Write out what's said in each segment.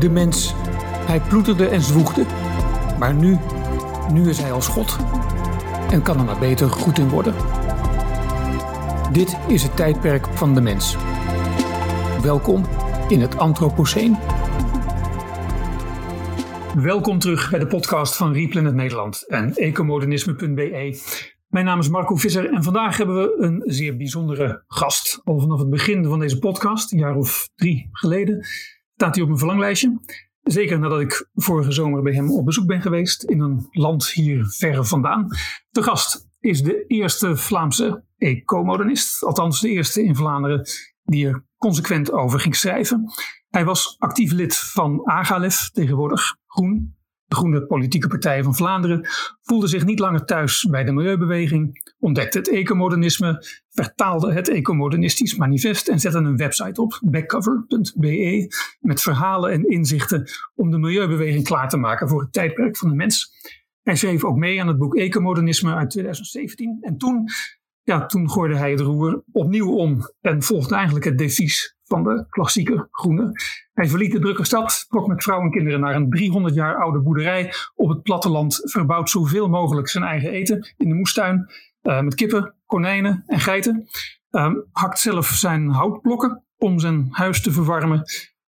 de mens. Hij ploeterde en zwoegde. Maar nu, nu is hij als God. En kan er maar beter goed in worden. Dit is het tijdperk van de mens. Welkom in het Anthropoceen. Welkom terug bij de podcast van Replanet Nederland en ecomodernisme.be. Mijn naam is Marco Visser en vandaag hebben we een zeer bijzondere gast. Al vanaf het begin van deze podcast, een jaar of drie geleden, staat hij op mijn verlanglijstje. Zeker nadat ik vorige zomer bij hem op bezoek ben geweest in een land hier verre vandaan. De gast is de eerste Vlaamse ecomodernist, althans de eerste in Vlaanderen die er consequent over ging schrijven. Hij was actief lid van AGALEF, tegenwoordig Groen, de Groene Politieke Partij van Vlaanderen, voelde zich niet langer thuis bij de milieubeweging, ontdekte het ecomodernisme, vertaalde het ecomodernistisch manifest en zette een website op, backcover.be, met verhalen en inzichten om de milieubeweging klaar te maken voor het tijdperk van de mens. Hij schreef ook mee aan het boek Ecomodernisme uit 2017 en toen ja, toen gooide hij het roer opnieuw om en volgde eigenlijk het devies van de klassieke groene. Hij verliet de drukke stad, trok met vrouw en kinderen naar een 300 jaar oude boerderij op het platteland, verbouwt zoveel mogelijk zijn eigen eten in de moestuin, uh, met kippen, konijnen en geiten. Uh, hakt zelf zijn houtblokken om zijn huis te verwarmen.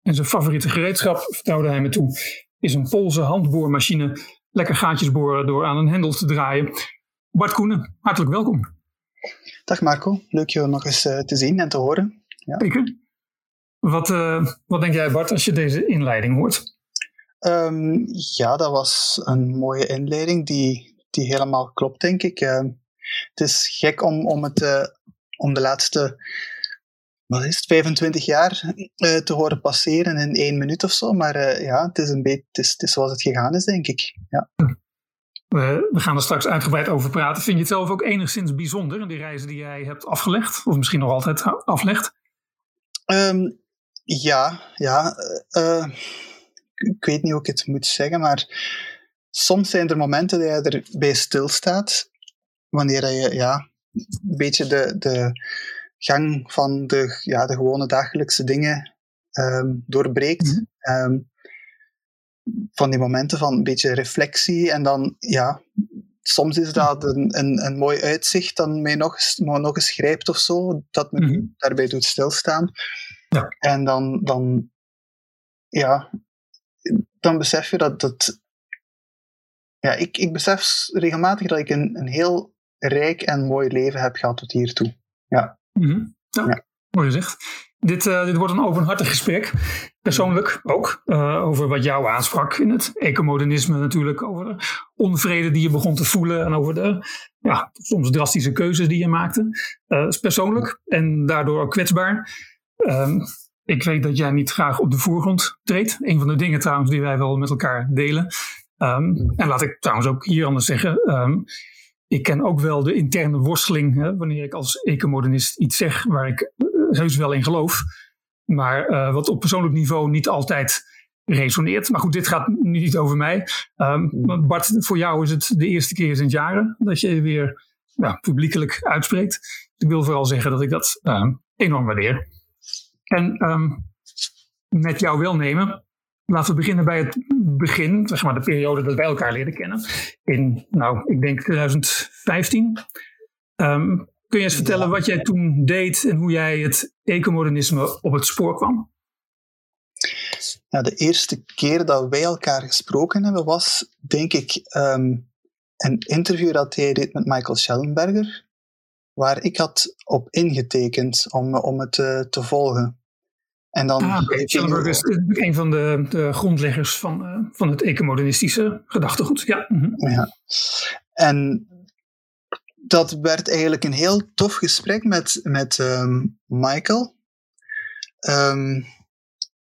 En zijn favoriete gereedschap, vertrouwde hij me toe, is een Poolse handboormachine. Lekker gaatjes boren door aan een hendel te draaien. Bart Koenen, hartelijk welkom. Dag Marco, leuk je nog eens uh, te zien en te horen. Ja. Wat, uh, wat denk jij Bart als je deze inleiding hoort? Um, ja, dat was een mooie inleiding die, die helemaal klopt, denk ik. Uh, het is gek om, om, het, uh, om de laatste wat is het, 25 jaar te horen passeren in één minuut of zo. Maar ja, het is, een beetje, het, is, het is zoals het gegaan is, denk ik. Ja. We, we, gaan er straks uitgebreid over praten. Vind je het zelf ook enigszins bijzonder, die reizen die jij hebt afgelegd? Of misschien nog altijd aflegt? Um, ja, ja. Uh, ik weet niet hoe ik het moet zeggen, maar soms zijn er momenten dat je erbij stilstaat. Wanneer je ja, een beetje de, de gang van de, ja, de gewone dagelijkse dingen um, doorbreekt. Mm -hmm. um, van die momenten van een beetje reflectie. En dan, ja, soms is dat een, een, een mooi uitzicht dat mij nog eens, nog eens grijpt of zo, dat me mm-hmm. daarbij doet stilstaan. Ja. En dan, dan, ja, dan besef je dat dat. Ja, ik, ik besef regelmatig dat ik een, een heel rijk en mooi leven heb gehad tot hiertoe. Ja. Mm-hmm. ja. ja. Mooi gezegd. Dit, uh, dit wordt een openhartig gesprek. Persoonlijk ook. Uh, over wat jou aansprak in het ecomodernisme natuurlijk. Over de onvrede die je begon te voelen. En over de ja, soms drastische keuzes die je maakte. Uh, persoonlijk en daardoor ook kwetsbaar. Um, ik weet dat jij niet graag op de voorgrond treedt. Een van de dingen trouwens die wij wel met elkaar delen. Um, en laat ik trouwens ook hier anders zeggen. Um, ik ken ook wel de interne worsteling. Hè, wanneer ik als ecomodernist iets zeg waar ik heus wel in geloof. Maar uh, wat op persoonlijk niveau niet altijd resoneert. Maar goed, dit gaat niet over mij. Bart, voor jou is het de eerste keer sinds jaren dat je weer ja, publiekelijk uitspreekt. Ik wil vooral zeggen dat ik dat enorm waardeer. En um, met jouw welnemen, laten we beginnen bij het begin, zeg maar de periode dat wij elkaar leren kennen. In, nou, ik denk 2015. Um, Kun je eens vertellen wat jij toen deed en hoe jij het ecomodernisme op het spoor kwam? Ja, de eerste keer dat wij elkaar gesproken hebben was, denk ik, um, een interview dat hij deed met Michael Schellenberger, waar ik had op ingetekend om, om het uh, te volgen. En dan ah, Schellenberger is een van de, de grondleggers van, uh, van het ecomodernistische gedachtegoed. Ja. Mm -hmm. ja. En dat werd eigenlijk een heel tof gesprek met, met um, Michael. Um,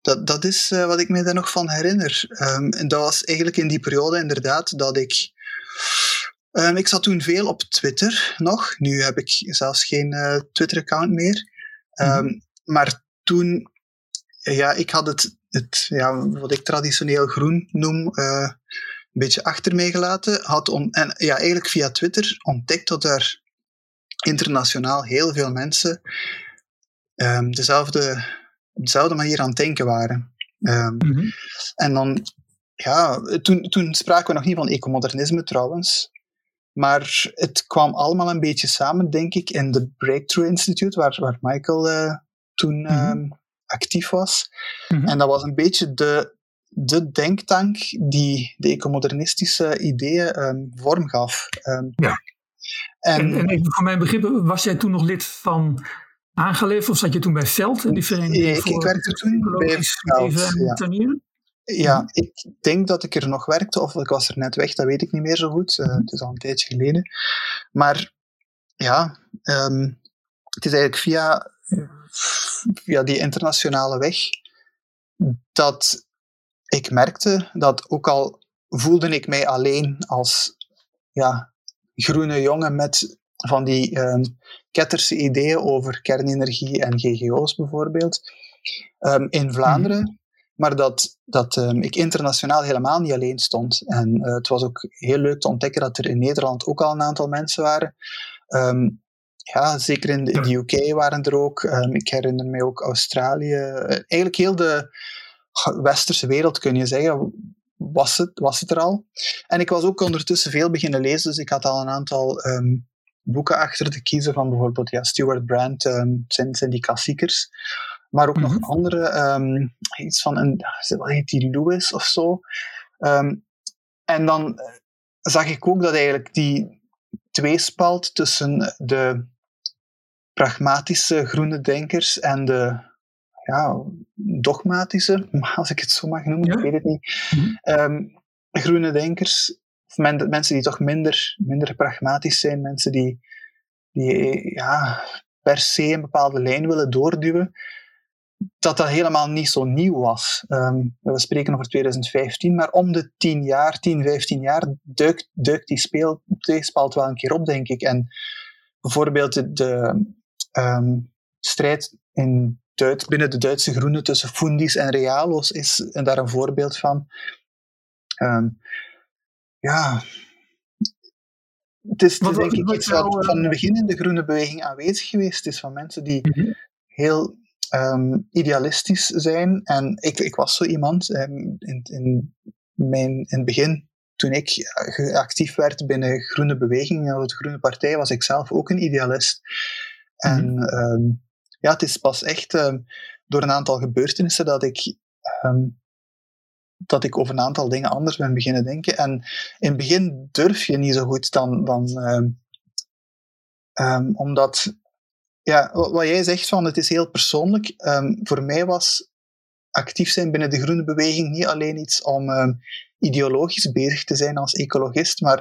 dat, dat is uh, wat ik me daar nog van herinner. Um, en dat was eigenlijk in die periode inderdaad dat ik. ik zat toen veel op Twitter nog. Nu heb ik zelfs geen uh, Twitter-account meer. Mm Maar toen, ja, ik had het, het ja, wat ik traditioneel groen noem, uh, een beetje achter mij gelaten. Had en ja, eigenlijk via Twitter ontdekt dat er internationaal heel veel mensen um, dezelfde, op dezelfde manier aan het denken waren. Ehm, Mhm. En dan, ja, toen, toen spraken we nog niet van ecomodernisme trouwens. Maar het kwam allemaal een beetje samen, denk ik, in de Breakthrough Institute, waar, waar Michael eh, toen Mhm. ehm, actief was. Mhm. En dat was een beetje de, de denktank die de ecomodernistische ideeën ehm, vorm gaf. Ehm, Ja. En, En, en even voor mijn begrip, was jij toen nog lid van Aangeleefd of zat je toen bij Veld, die vereniging ik, voor ik werkte toen bij Veld, ja. Ja, ik denk dat ik er nog werkte, of ik was er net weg, dat weet ik niet meer zo goed. Eh, het is al een tijdje geleden. Maar ja, ehm, het is eigenlijk via, via die internationale weg dat ik merkte dat ook al voelde ik mij alleen als ja, groene jongen met van die ehm, ketterse ideeën over kernenergie en GGO's bijvoorbeeld, ehm, in Vlaanderen, maar dat, dat ehm, ik internationaal helemaal niet alleen stond. En eh, het was ook heel leuk te ontdekken dat er in Nederland ook al een aantal mensen waren. Ja, zeker in de, in de UK waren er ook. Ehm, ik herinner me ook Australië. Eigenlijk heel de westerse wereld, kun je zeggen, was het, was het er al. En ik was ook ondertussen veel beginnen lezen, dus ik had al een aantal ehm, boeken achter te kiezen van bijvoorbeeld ja, Stuart Brand, ehm, zijn, zijn die klassiekers. Maar ook Mhm. nog andere, ehm, iets van een, wat heet die, Lewis of zo. En dan eh, zag ik ook dat eigenlijk die tweespalt tussen de pragmatische groene denkers en de ja, dogmatische, als ik het zo mag noemen, Ja. ik weet het niet, Mhm. Ehm, groene denkers, of men- mensen die toch minder, minder pragmatisch zijn, mensen die, die ja, per se een bepaalde lijn willen doorduwen, dat dat helemaal niet zo nieuw was. Ehm, we spreken over 2015, maar om de 10 jaar, 10, 15 jaar duikt, duikt die speel, tweespalt wel een keer op, denk ik. En bijvoorbeeld de, de ehm, strijd in Duits, binnen de Duitse groenen tussen Fundis en Realo's is daar een voorbeeld van. Ehm, ja, het is, Wat- denk wat- ik iets wat eh, van het begin in de groene beweging aanwezig geweest is, van mensen die Mhm. heel ehm, idealistisch zijn. En ik, ik was zo iemand ehm, in, in, mijn, in het begin, toen ik eh, actief werd binnen groene bewegingen de Groene Partij, was ik zelf ook een idealist. En ehm, ja, het is pas echt ehm, door een aantal gebeurtenissen dat ik, ehm, dat ik over een aantal dingen anders ben beginnen denken. En in het begin durf je niet zo goed dan, dan omdat, ja, wat wat jij zegt van het is heel persoonlijk. voor mij was actief zijn binnen de groene beweging niet alleen iets om ideologisch bezig te zijn als ecologist, maar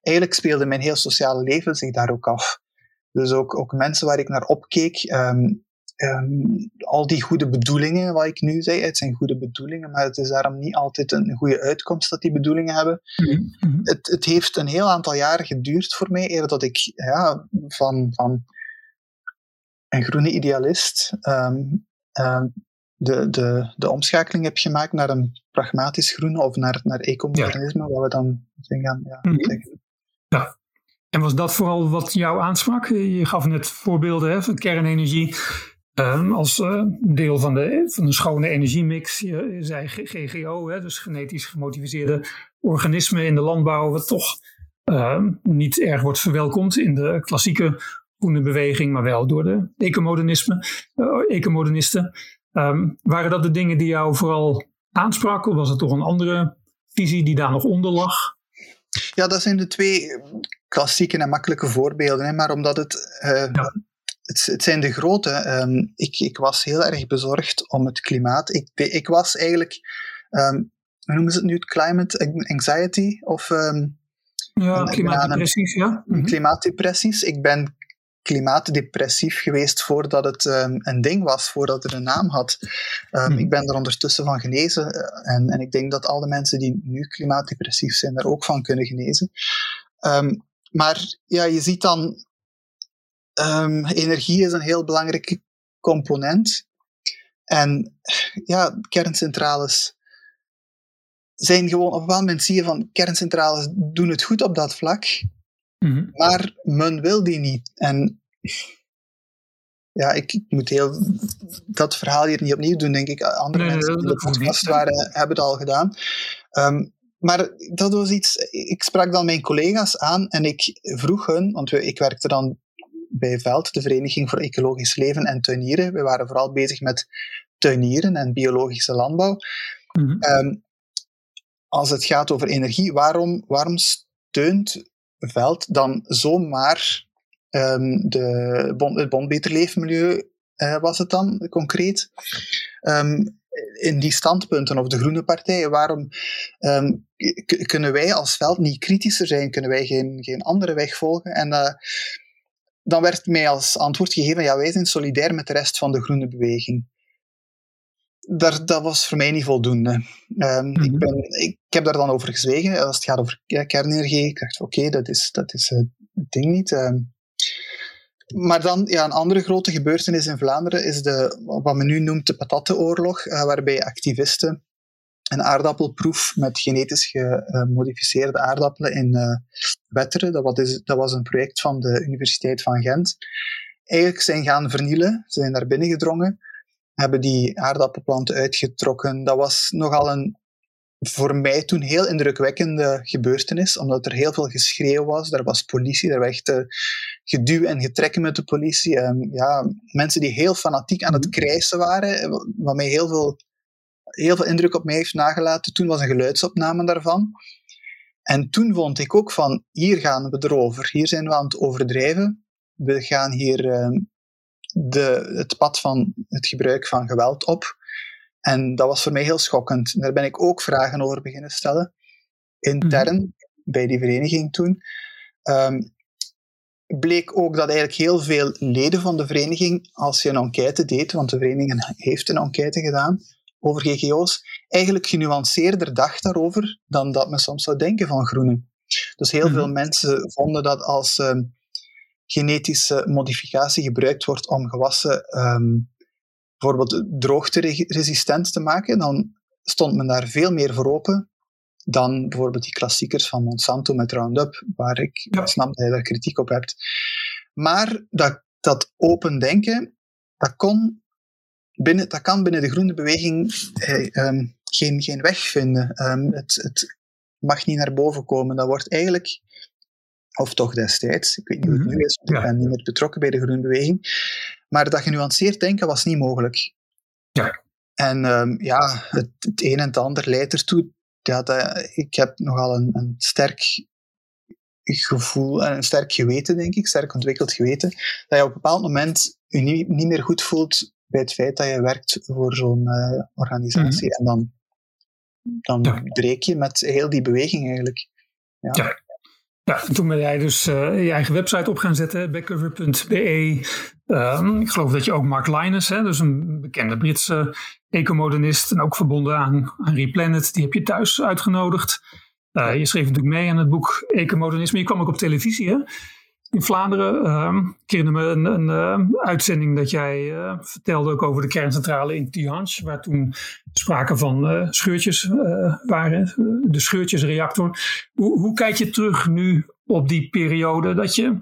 eigenlijk speelde mijn heel sociale leven zich daar ook af. Dus ook, ook mensen waar ik naar opkeek, ehm, ehm, al die goede bedoelingen, wat ik nu zei, het zijn goede bedoelingen, maar het is daarom niet altijd een goede uitkomst dat die bedoelingen hebben. Mhm. Mhm. Het, het heeft een heel aantal jaren geduurd voor mij, eer dat ik ja, van, van een groene idealist ehm, de, de, de omschakeling heb gemaakt naar een pragmatisch groene of naar, naar ecomodernisme, wat we dan zeggen. Ja, Mhm. zeggen. En was dat vooral wat jou aansprak? Je gaf net voorbeelden hè, van kernenergie ehm, als eh, deel van de, van de schone energiemix. Je, zei GGO, hè, dus genetisch gemodificeerde organismen in de landbouw, wat toch ehm, niet erg wordt verwelkomd in de klassieke groene beweging, maar wel door de ecomodernisme, eh, ecomodernisten. Ehm, waren dat de dingen die jou vooral aanspraken? Of was het toch een andere visie die daar nog onder lag? Ja, dat zijn de twee klassieke en makkelijke voorbeelden. Hè, maar omdat het, eh, Ja. het, het zijn de grote. ehm, ik, ik was heel erg bezorgd om het klimaat. Ik, ik was eigenlijk, ehm, hoe noemen ze het nu? Climate anxiety of ehm, Ja, klimaatdepressies, ja. Mhm. klimaatdepressies. Ik ben klimaatdepressief geweest voordat het een ding was, voordat het een naam had. Mhm. Ik ben er ondertussen van genezen eh, en, en ik denk dat alle mensen die nu klimaatdepressief zijn, daar ook van kunnen genezen. Maar ja, je ziet dan, ehm, energie is een heel belangrijke component. En ja, kerncentrales zijn gewoon, op een moment zie je van kerncentrales doen het goed op dat vlak, Mhm. maar men wil die niet. En ja, ik, ik, moet heel dat verhaal hier niet opnieuw doen, denk ik. Andere mensen die de podcast waren, hebben het al gedaan. Um, maar dat was iets, ik sprak dan mijn collega's aan en ik vroeg hun, want ik werkte dan bij Veld, de Vereniging voor Ecologisch Leven en Tuinieren. We waren vooral bezig met tuinieren en biologische landbouw. Mm -hmm. als het gaat over energie, waarom, waarom steunt Veld dan zomaar um, de bon, het Bond Beter Leefmilieu, uh, was het dan concreet? Um, in die standpunten of de Groene Partij, waarom um, kunnen wij als veld niet kritischer zijn? Kunnen wij geen, geen andere weg volgen? En uh, dan werd mij als antwoord gegeven, ja, wij zijn solidair met de rest van de groene beweging. Daar, dat was voor mij niet voldoende. Um, mm -hmm. ik, mhm. ben, ik, heb daar dan over gezwegen. Als het gaat over kernenergie, ik dacht, oké, okay, dat is, dat is uh, het ding niet. Um, maar dan, ja, een andere grote gebeurtenis in Vlaanderen is de, wat men nu noemt de patattenoorlog, uh, waarbij activisten een aardappelproef met genetisch gemodificeerde aardappelen in uh, Wetteren, dat was, dat was een project van de Universiteit van Gent, eigenlijk zijn gaan vernielen. Ze zijn daar binnengedrongen, hebben die aardappelplanten uitgetrokken. Dat was nogal een voor mij toen heel indrukwekkende gebeurtenis, omdat er heel veel geschreeuw was. Er was politie, er uh, geduw en getrekken met de politie. Um, ja, mensen die heel fanatiek aan het mhm. krijsen waren, wat mij heel veel, heel veel indruk op mij heeft nagelaten. Toen was een geluidsopname daarvan. En toen vond ik ook van, hier gaan we erover. Hier zijn we aan het overdrijven. We gaan hier uh, de, het pad van het gebruik van geweld op. En dat was voor mij heel schokkend. Daar ben ik ook vragen over beginnen stellen. Intern, mm bij die vereniging toen. Um, bleek ook dat eigenlijk heel veel leden van de vereniging, als je een enquête deed, want de vereniging heeft een enquête gedaan over GGO's, eigenlijk genuanceerder dacht daarover dan dat men soms zou denken van groenen. Dus heel mm veel mensen vonden dat als um, genetische modificatie gebruikt wordt om gewassen um, bijvoorbeeld droogte-resistent te maken, dan stond men daar veel meer voor open dan bijvoorbeeld die klassiekers van Monsanto met Roundup, waar ik ja. snap dat je daar kritiek op hebt. Maar dat, dat open denken, dat, kon binnen, dat kan binnen de groene beweging eh, um, geen, geen weg vinden. Um, het, het mag niet naar boven komen. Dat wordt eigenlijk, of toch destijds, ik weet niet hoe het mhm. nu is, want ik ben niet meer betrokken bij de groene beweging, maar dat genuanceerd denken was niet mogelijk. Ja. En um, ja, het, het, een en het ander leidt ertoe. Ja, dat, ik heb nogal een, een sterk gevoel en een sterk geweten, denk ik, sterk ontwikkeld geweten, dat je op een bepaald moment je niet, niet meer goed voelt bij het feit dat je werkt voor zo'n uh, organisatie. Mm -hmm. En dan, dan breek je met heel die beweging eigenlijk. Ja. ja. Ja, toen ben jij dus uh, je eigen website op gaan zetten, backcover.be. Um, ik geloof dat je ook Mark Linus, hè, dus een bekende Britse ecomodernist en ook verbonden aan, aan Replanet, die heb je thuis uitgenodigd. Uh, je schreef natuurlijk mee aan het boek Ecomodernisme. Je kwam ook op televisie, hè? In Vlaanderen. Uh, ik herinner me een, een uh, uitzending dat jij uh, vertelde ook over de kerncentrale in Tihange, waar toen sprake van uh, scheurtjes waren, de scheurtjesreactor. Hoe, hoe kijk je terug nu op die periode dat je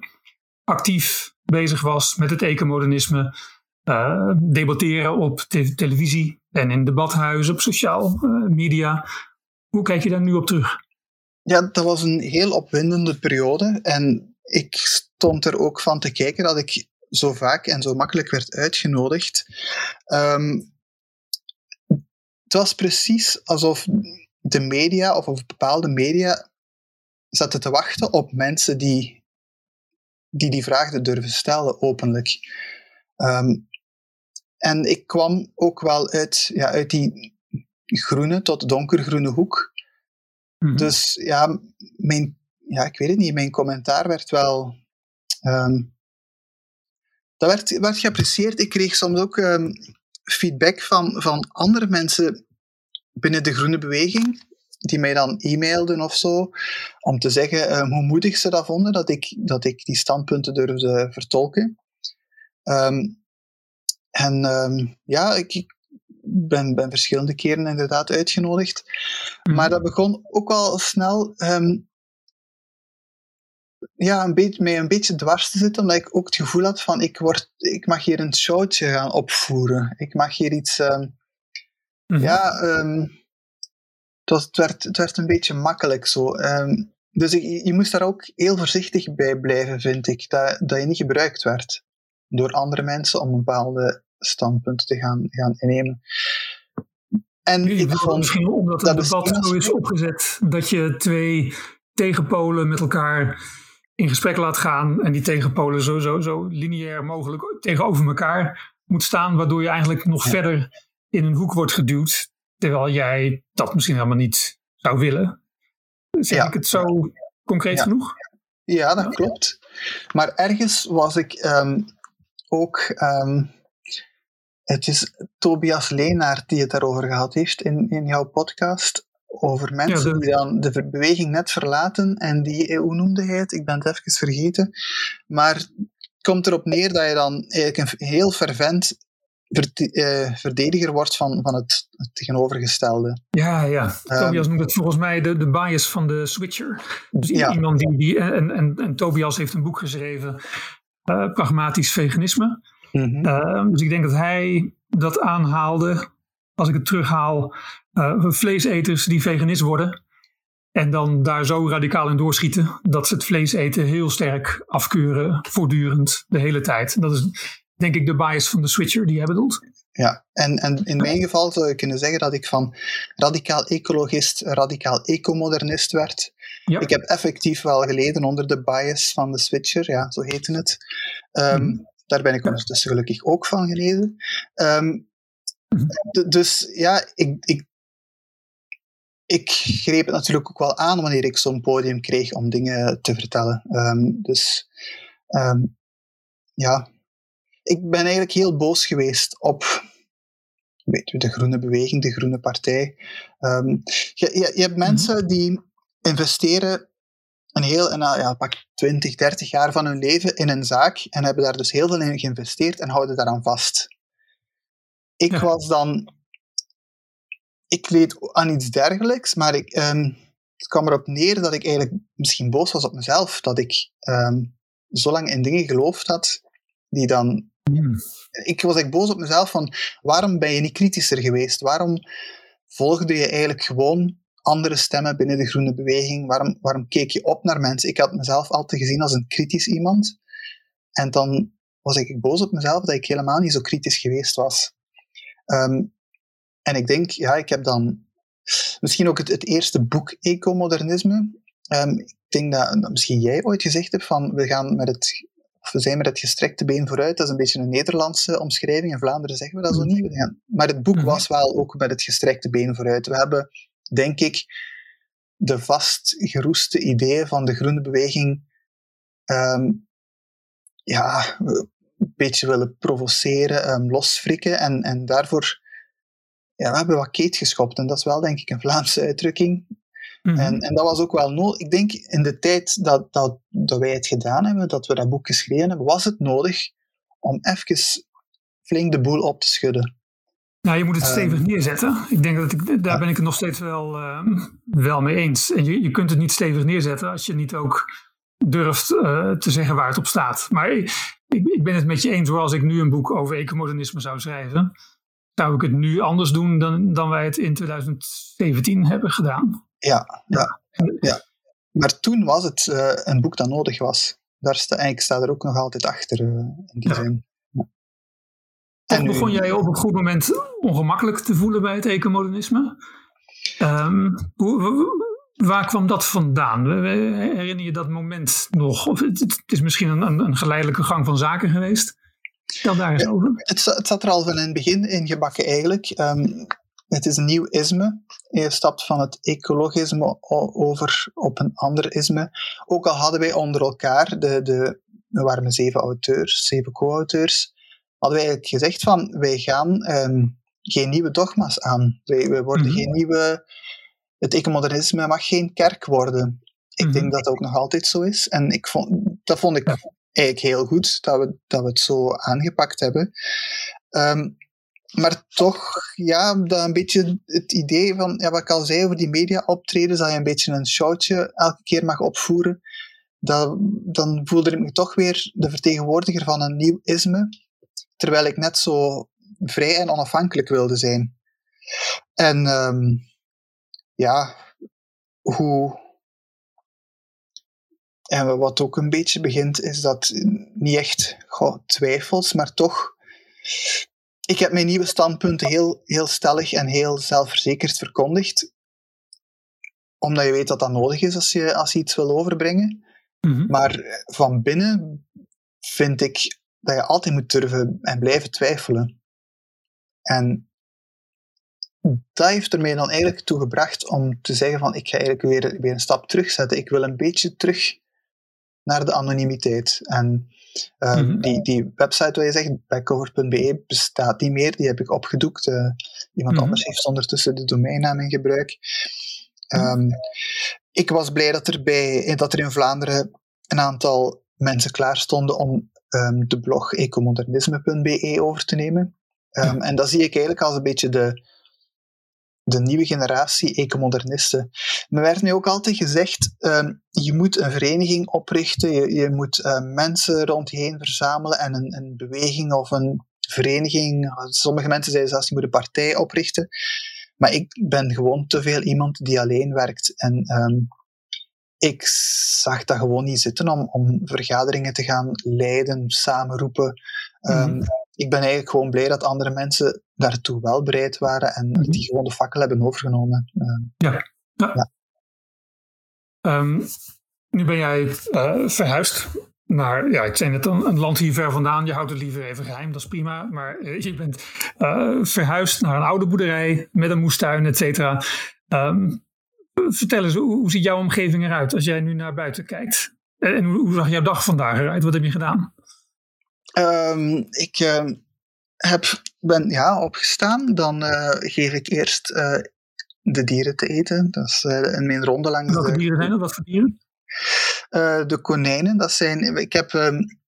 actief bezig was met het ecomodernisme, debatteren op te televisie en in debathuizen, op sociaal media? Hoe kijk je daar nu op terug? Ja, dat was een heel opwindende periode. En ik stond er ook van te kijken dat ik zo vaak en zo makkelijk werd uitgenodigd. Um, het was precies alsof de media of, of bepaalde media zaten te wachten op mensen die die, die vraag durven stellen openlijk. Um, en ik kwam ook wel uit, ja, uit die groene tot donkergroene hoek. Mm -hmm. Dus ja, mijn ja, ik weet het niet, mijn commentaar werd wel. Um, dat werd, werd geapprecieerd. Ik kreeg soms ook um, feedback van, van andere mensen binnen de groene beweging, die mij dan e-mailden of zo, om te zeggen um, hoe moedig ze dat vonden dat ik, dat ik die standpunten durfde vertolken. en ja, ik, ben, ben verschillende keren inderdaad uitgenodigd. Mm. Maar dat begon ook wel snel ja, een beetje, mij een beetje dwars te zitten, omdat ik ook het gevoel had van ik, word, ik mag hier een showtje gaan opvoeren. Ik mag hier iets... ehm, Mhm. Ja, ehm, het, was, het, werd, het werd een beetje makkelijk zo. Ehm, dus ik, je moest daar ook heel voorzichtig bij blijven, vind ik. Dat, dat je niet gebruikt werd door andere mensen om bepaalde standpunten te gaan, gaan innemen. En ik vond... misschien omdat het dat debat zo is opgezet dat je twee tegenpolen met elkaar in gesprek laat gaan en die tegenpolen zo, zo, zo lineair mogelijk tegenover elkaar moet staan, waardoor je eigenlijk nog Ja. verder in een hoek wordt geduwd, terwijl jij dat misschien helemaal niet zou willen. Zeg Ja. ik het zo concreet Ja. genoeg? Ja, dat klopt. Maar ergens was ik ehm, ook. ehm, het is Tobias Leenaert die het daarover gehad heeft in, in jouw podcast. Over mensen die dan de beweging net verlaten en die, hoe noemde hij het? Ik ben het even vergeten. Maar het komt erop neer dat je dan eigenlijk een heel fervent eh, verdediger wordt van, van het, het tegenovergestelde. Ja, ja. Ehm, Tobias noemt het volgens mij de, de bias van de switcher. Dus Ja. iemand die, die en, en, en Tobias heeft een boek geschreven, eh, Pragmatisch Veganisme. Mhm. Uh, dus ik denk dat hij dat aanhaalde, als ik het terughaal, uh, vleeseters die veganist worden. En dan daar zo radicaal in doorschieten dat ze het vlees eten heel sterk afkeuren, voortdurend, de hele tijd. Dat is denk ik de bias van de switcher die hij bedoelt. Ja, en, en in mijn geval zou je kunnen zeggen dat ik van radicaal ecologist radicaal ecomodernist werd. Ja. Ik heb effectief wel geleden onder de bias van de switcher, ja, zo heette het. Ehm, Mhm. Daar ben ik ondertussen gelukkig ook van gelezen. Ehm, dus ja, ik, ik, ik greep het natuurlijk ook wel aan wanneer ik zo'n podium kreeg om dingen te vertellen. Ehm, dus ehm, ja, ik ben eigenlijk heel boos geweest op weet je, de groene beweging, de groene partij. Ehm, je, je, je hebt mensen die investeren een heel, een, ja, pak 20, 30 jaar van hun leven in een zaak en hebben daar dus heel veel in geïnvesteerd en houden daaraan vast. Ik Ja. was dan... Ik leed aan iets dergelijks, maar ik, ehm, het kwam erop neer dat ik eigenlijk misschien boos was op mezelf, dat ik ehm, zo lang in dingen geloofd had die dan ik was echt boos op mezelf van waarom ben je niet kritischer geweest? Waarom volgde je eigenlijk gewoon andere stemmen binnen de groene beweging? Waarom, waarom keek je op naar mensen? Ik had mezelf altijd gezien als een kritisch iemand. En dan was ik boos op mezelf dat ik helemaal niet zo kritisch geweest was. Ehm, en ik denk, ja, ik heb dan misschien ook het, het eerste boek Ecomodernisme. Ehm, ik denk dat, dat misschien jij ooit gezegd hebt van we gaan met het of we zijn met het gestrekte been vooruit. Dat is een beetje een Nederlandse omschrijving. In Vlaanderen zeggen we dat zo niet. We gaan- Maar het boek Mhm. was wel ook met het gestrekte been vooruit. We hebben, denk ik, de vastgeroeste ideeën van de groene beweging ehm, ja, een beetje willen provoceren, ehm, losfrikken. En, en daarvoor ja, we hebben wat keet geschopt. En dat is wel, denk ik, een Vlaamse uitdrukking. Mhm. En, en dat was ook wel nodig. Ik denk in de tijd dat, dat, dat wij het gedaan hebben, dat we dat boek geschreven hebben, was het nodig om even flink de boel op te schudden. Nou, je moet het Ehm, stevig neerzetten. Ik denk dat ik, daar ben ik het nog steeds wel, ehm, wel mee eens. En je, je kunt het niet stevig neerzetten als je niet ook durft eh, te zeggen waar het op staat. Maar ik, ik, ben het met je eens hoor, als ik nu een boek over ecomodernisme zou schrijven, zou ik het nu anders doen dan, dan wij het in 2017 hebben gedaan. Ja, ja, ja. Maar toen was het eh, een boek dat nodig was. Daar sta, ik sta er ook nog altijd achter, eh, in die Ja. zin. Ja. En nu- begon jij op een goed moment ongemakkelijk te voelen bij het ecomodernisme. Ehm, hoe, hoe- waar kwam dat vandaan? Herinner je dat moment nog? Of het, is misschien een, een, geleidelijke gang van zaken geweest. Stel daar eens over. Het, het zat er al van in het begin in gebakken eigenlijk. Ehm, het is een nieuw isme. Je stapt van het ecologisme over op een ander isme. Ook al hadden wij onder elkaar, de, de, we waren zeven auteurs, zeven co-auteurs, hadden wij eigenlijk gezegd van, wij gaan ehm, geen nieuwe dogma's aan. Wij, wij worden Mhm. geen nieuwe... Het ecomodernisme mag geen kerk worden. Ik Mhm. denk dat dat ook nog altijd zo is. En ik vond, dat vond ik Ja. eigenlijk heel goed, dat we, dat we het zo aangepakt hebben. Ehm, maar toch, ja, dat een beetje het idee van, ja, wat ik al zei over die media optredens, dat je een beetje een showtje elke keer mag opvoeren, dat, dan voelde ik me toch weer de vertegenwoordiger van een nieuw isme, terwijl ik net zo vrij en onafhankelijk wilde zijn. En um, ja, hoe. En wat ook een beetje begint, is dat niet echt goh, twijfels, maar toch. Ik heb mijn nieuwe standpunten heel, heel stellig en heel zelfverzekerd verkondigd. Omdat je weet dat dat nodig is als je, als je iets wil overbrengen. Mhm. Maar van binnen vind ik dat je altijd moet durven en blijven twijfelen. En dat heeft er mij dan eigenlijk toe gebracht om te zeggen van ik ga eigenlijk weer, weer een stap terugzetten. Ik wil een beetje terug naar de anonimiteit. En uh, die, die website waar je zegt, backcover.be, bestaat niet meer. Die heb ik opgedoekt. Uh, iemand mm anders heeft ondertussen de domeinnaam in gebruik. Um, ik was blij dat er, bij, dat er in Vlaanderen een aantal mensen klaar stonden om um, de blog ecomodernisme.be over te nemen. Um, en dat zie ik eigenlijk als een beetje de, de nieuwe generatie ecomodernisten. Me werd mij ook altijd gezegd, um, je moet een vereniging oprichten, je, je moet uh, mensen rond je heen verzamelen en een, een beweging of een vereniging. Sommige mensen zeiden zelfs, je moet een partij oprichten. Maar ik ben gewoon te veel iemand die alleen werkt. En um, ik zag dat gewoon niet zitten om, om vergaderingen te gaan leiden, samenroepen. Um, ik ben eigenlijk gewoon blij dat andere mensen daartoe wel bereid waren en mhm. die gewoon de fakkel hebben overgenomen. Uh, ja. ja. Um, nu ben jij uh, verhuisd naar, ja, ik zei net, een, een, land hier ver vandaan. Je houdt het liever even geheim, dat is prima. Maar uh, je bent verhuisd naar een oude boerderij met een moestuin, et cetera. Um, vertel eens, hoe, hoe, ziet jouw omgeving eruit als jij nu naar buiten kijkt? En, en hoe, hoe zag jouw dag vandaag eruit? Wat heb je gedaan? Um, ik uh, heb, ben ja, opgestaan. Dan uh, geef ik eerst uh, de dieren te eten. Dat is in mijn ronde langs Welke dieren zijn dat? Wat voor dieren? de konijnen. Dat zijn, ik heb um,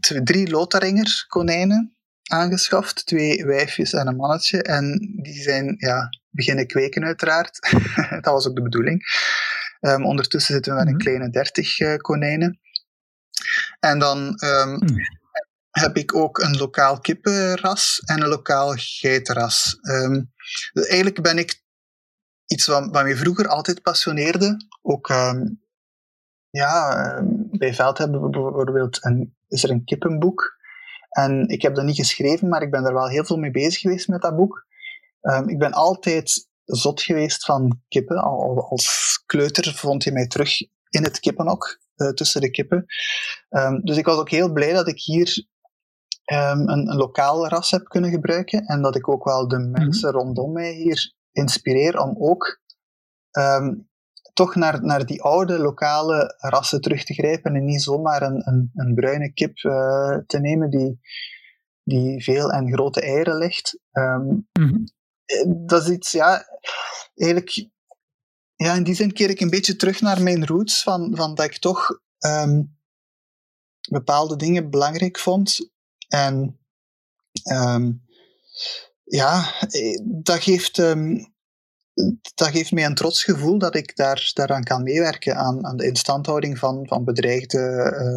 twee, drie Lotharinger konijnen aangeschaft. Twee wijfjes en een mannetje. En die zijn ja, beginnen kweken uiteraard. dat was ook de bedoeling. Um, ondertussen zitten we met een mhm. kleine dertig konijnen. En dan um, heb ik ook een lokaal kippenras en een lokaal geitenras. Um, eigenlijk ben ik iets wat, wat mij vroeger altijd passioneerde. Ook um, ja, bij Veld hebben we bijvoorbeeld een, is er een kippenboek. En ik heb dat niet geschreven, maar ik ben er wel heel veel mee bezig geweest met dat boek. ik ben altijd zot geweest van kippen. Al, als kleuter vond je mij terug in het kippenhok. Eh, tussen de kippen. Um, dus ik was ook heel blij dat ik hier um, een, een lokaal ras heb kunnen gebruiken en dat ik ook wel de mhm. mensen rondom mij hier inspireer om ook um, toch naar, naar die oude lokale rassen terug te grijpen en niet zomaar een, een, een bruine kip uh, te nemen die, die veel en grote eieren legt. Um, mm Dat is iets, ja, eigenlijk ja, in die zin keer ik een beetje terug naar mijn roots, van, van dat ik toch um, bepaalde dingen belangrijk vond. En um, ja, dat geeft, um, dat geeft mij een trots gevoel dat ik daar, daaraan kan meewerken, aan, aan de instandhouding van, van bedreigde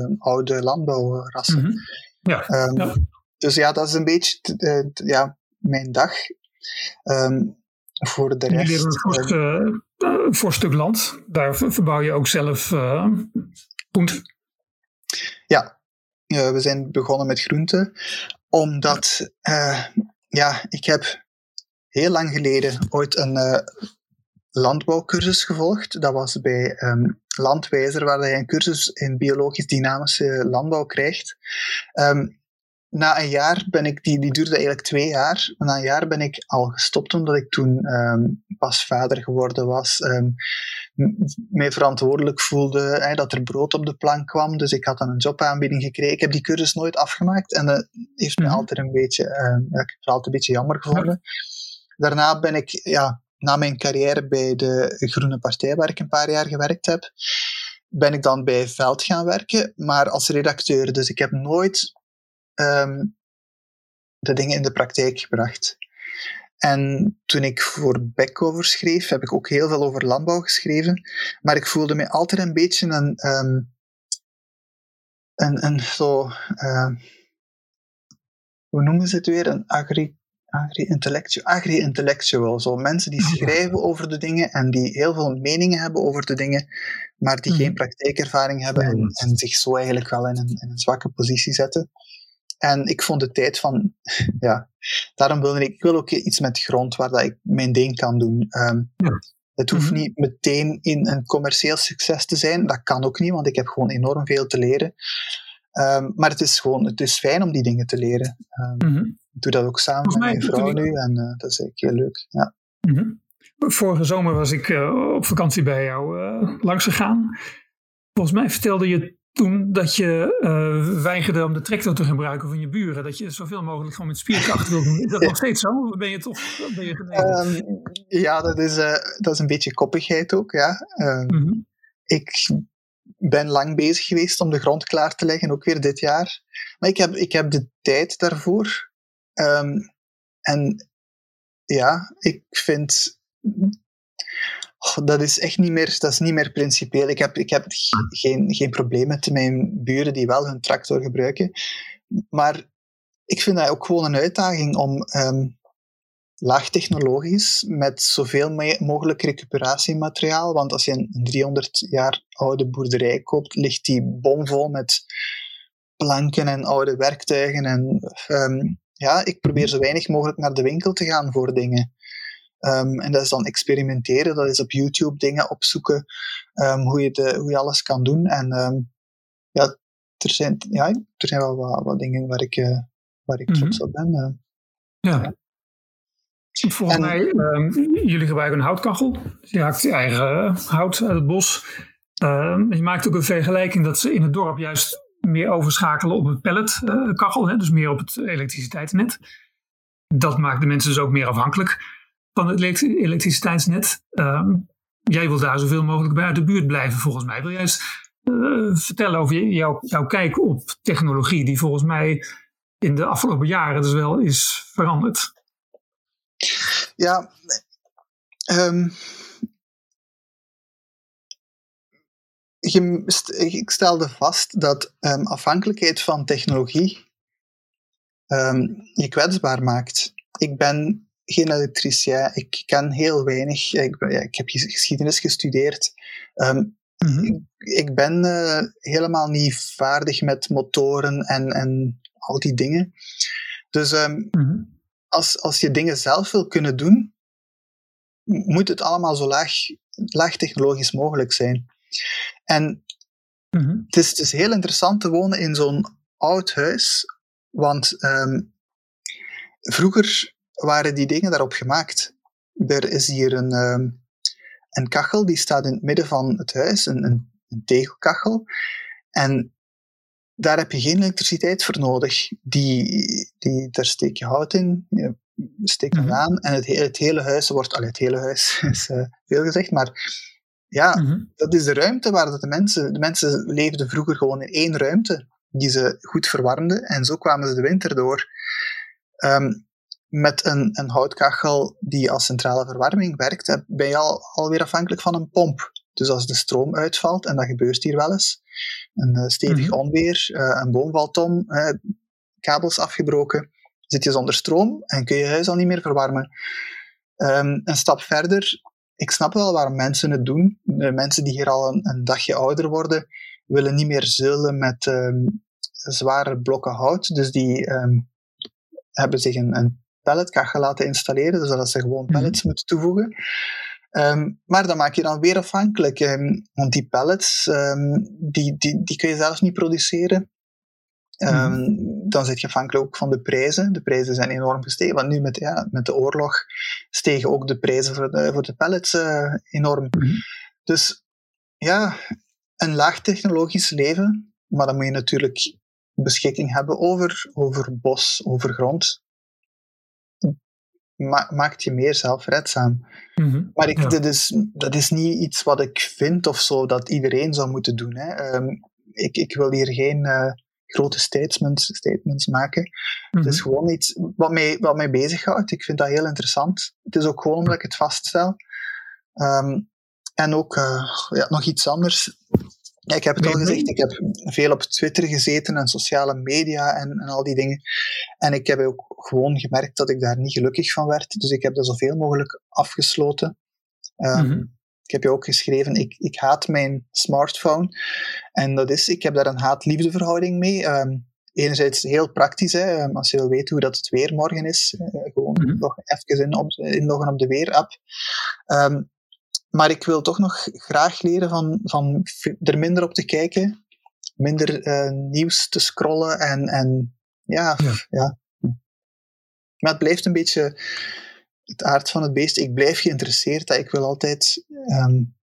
uh, oude landbouwrassen. Mm -hmm. ja, ja, Dus ja, dat is een beetje uh, ja, mijn dag. Voor de rest voor stuk land. Daar verbouw je ook zelf uh, Ja, we zijn begonnen met groenten, omdat uh, ja, ik heb heel lang geleden ooit een uh, landbouwcursus gevolgd. Dat was bij um, Landwijzer, waar je een cursus in biologisch dynamische landbouw krijgt. Um, na een jaar ben ik, die, die duurde eigenlijk twee jaar, na een jaar ben ik al gestopt omdat ik toen um, pas vader geworden was, um, mij verantwoordelijk voelde hè, dat er brood op de plank kwam, dus ik had dan een jobaanbieding gekregen. Ik heb die cursus nooit afgemaakt en dat heeft me mhm. altijd een beetje, um, ja, ik heb het altijd een beetje jammer gevonden. Daarna ben ik, ja, na mijn carrière bij de Groene Partij, waar ik een paar jaar gewerkt heb, ben ik dan bij Veld gaan werken, maar als redacteur. Dus ik heb nooit um, de dingen in de praktijk gebracht. En toen ik voor Beckover schreef, heb ik ook heel veel over landbouw geschreven. Maar ik voelde me altijd een beetje een, um, een, een zo, uh, hoe noemen ze het weer? Een agri, agri-intellectual. Agri-intellectual. Zo mensen die schrijven over de dingen en die heel veel meningen hebben over de dingen, maar die geen mhm. praktijkervaring hebben en, en, zich zo eigenlijk wel in een, in een zwakke positie zetten. En ik vond de tijd van, ja, daarom wilde ik, ik wil ook iets met grond waar dat ik mijn ding kan doen. Um, Het hoeft mhm. niet meteen in een commercieel succes te zijn. Dat kan ook niet, want ik heb gewoon enorm veel te leren. Um, maar het is gewoon, het is fijn om die dingen te leren. Um, Ik doe dat ook samen met mijn vrouw nu en uh, dat is eigenlijk heel leuk. Ja. Mhm. Vorige zomer was ik uh, op vakantie bij jou uh, langs gegaan. Volgens mij vertelde je toen dat je uh, weigerde om de tractor te gebruiken van je buren. Dat je zoveel mogelijk gewoon met spierkracht wil doen. Is dat nog steeds zo? Of ben je toch ben je um, ja, dat is, uh, dat is een beetje koppigheid ook. Ja. Mm -hmm. Ik ben lang bezig geweest om de grond klaar te leggen, ook weer dit jaar. Maar ik heb, ik heb de tijd daarvoor. Um, en ja, ik vind dat is echt niet meer, dat is niet meer principieel. Ik heb, ik heb geen, geen probleem met mijn buren die wel hun tractor gebruiken. Maar ik vind dat ook gewoon een uitdaging om um, laagtechnologisch met zoveel mogelijk recuperatiemateriaal. Want als je een 300 jaar oude boerderij koopt, ligt die bomvol met planken en oude werktuigen. En um, ja, ik probeer zo weinig mogelijk naar de winkel te gaan voor dingen. Um, en dat is dan experimenteren, dat is op YouTube dingen opzoeken, um, hoe, je de, hoe je alles kan doen. En um, ja, er zijn, ja, er zijn wel wat, wat dingen waar ik, uh, waar ik trots mhm. op ben. Uh, ja. ja. Volgens en, mij, jullie gebruiken een houtkachel. Je haakt je eigen hout uit het bos. je maakt ook een vergelijking dat ze in het dorp juist meer overschakelen op het pelletkachel, dus meer op het elektriciteitsnet. Dat maakt de mensen dus ook meer afhankelijk van het elektriciteitsnet. Ehm, jij wil daar zoveel mogelijk bij uit de buurt blijven, volgens mij. Wil jij eens uh, vertellen over jouw, kijk op technologie, die volgens mij in de afgelopen jaren dus wel is veranderd? Ja, um, ik stelde vast dat um, afhankelijkheid van technologie je kwetsbaar maakt. Ik ben geen elektricien. Ik ken heel weinig. Ik, ja, ik heb geschiedenis gestudeerd. Um, ik, ik, ben uh, helemaal niet vaardig met motoren en, en al die dingen. Dus um, mm-hmm. als, als je dingen zelf wil kunnen doen, moet het allemaal zo laag, laag technologisch mogelijk zijn. En mm-hmm. het, is, het is heel interessant te wonen in zo'n oud huis, want um, vroeger waren die dingen daarop gemaakt. Er is hier een, ehm, een kachel die staat in het midden van het huis, een, een, een tegelkachel. En daar heb je geen elektriciteit voor nodig. Die, die, daar steek je hout in, je steekt het mhm. aan en het, het, hele huis wordt... Allee, het hele huis is uh, veel gezegd, maar ja, mhm. dat is de ruimte waar de mensen... De mensen leefden vroeger gewoon in één ruimte, die ze goed verwarmden, en zo kwamen ze de winter door. Um, met een, een houtkachel die als centrale verwarming werkt, ben je al, alweer afhankelijk van een pomp. Dus als de stroom uitvalt, en dat gebeurt hier wel eens, een uh, stevig mhm. onweer, uh, een boom valt om, uh, kabels afgebroken, zit je zonder stroom en kun je huis al niet meer verwarmen. Um, een stap verder, ik snap wel waarom mensen het doen. De mensen die hier al een, een dagje ouder worden, willen niet meer zullen met um, zware blokken hout, dus die um, hebben zich een, een pelletkachel laten installeren, dus dat ze gewoon mhm. pellets moeten toevoegen. Um, maar dan maak je dan weer afhankelijk, um, want die pellets, um, die, die, die kun je zelf niet produceren. Mm. Dan zit je afhankelijk ook van de prijzen. De prijzen zijn enorm gestegen, want nu met, ja, met de oorlog stegen ook de prijzen voor de, voor de pellets uh, enorm. Mm. Dus ja, een laag technologisch leven, maar dan moet je natuurlijk beschikking hebben over, over bos, over grond ma maakt je meer zelfredzaam. Mm Maar ik, dit is, dat is niet iets wat ik vind of zo dat iedereen zou moeten doen. Hè. Um, ik, ik wil hier geen, uh, grote statements, statements maken. Het is gewoon iets wat mij, wat mij bezighoudt. Ik vind dat heel interessant. Het is ook gewoon omdat ik het vaststel. Ehm, en ook uh, ja, nog iets anders. Ik heb het al gezegd, ik heb veel op Twitter gezeten en sociale media en, en al die dingen. En ik heb ook gewoon gemerkt dat ik daar niet gelukkig van werd. Dus ik heb dat zoveel mogelijk afgesloten. Um, ik heb je ook geschreven, ik, ik haat mijn smartphone. En dat is, ik heb daar een haat-liefde verhouding mee. Um, enerzijds heel praktisch, hè, ehm, als je wil weten hoe dat het weer morgen is, uh, gewoon mm -hmm. nog even in, op, inloggen op de weerapp. Um, maar ik wil toch nog graag leren van, van er minder op te kijken, minder uh, nieuws te scrollen en, en ja, ja. ja. Maar het blijft een beetje het aard van het beest. Ik blijf geïnteresseerd. Ik wil altijd um,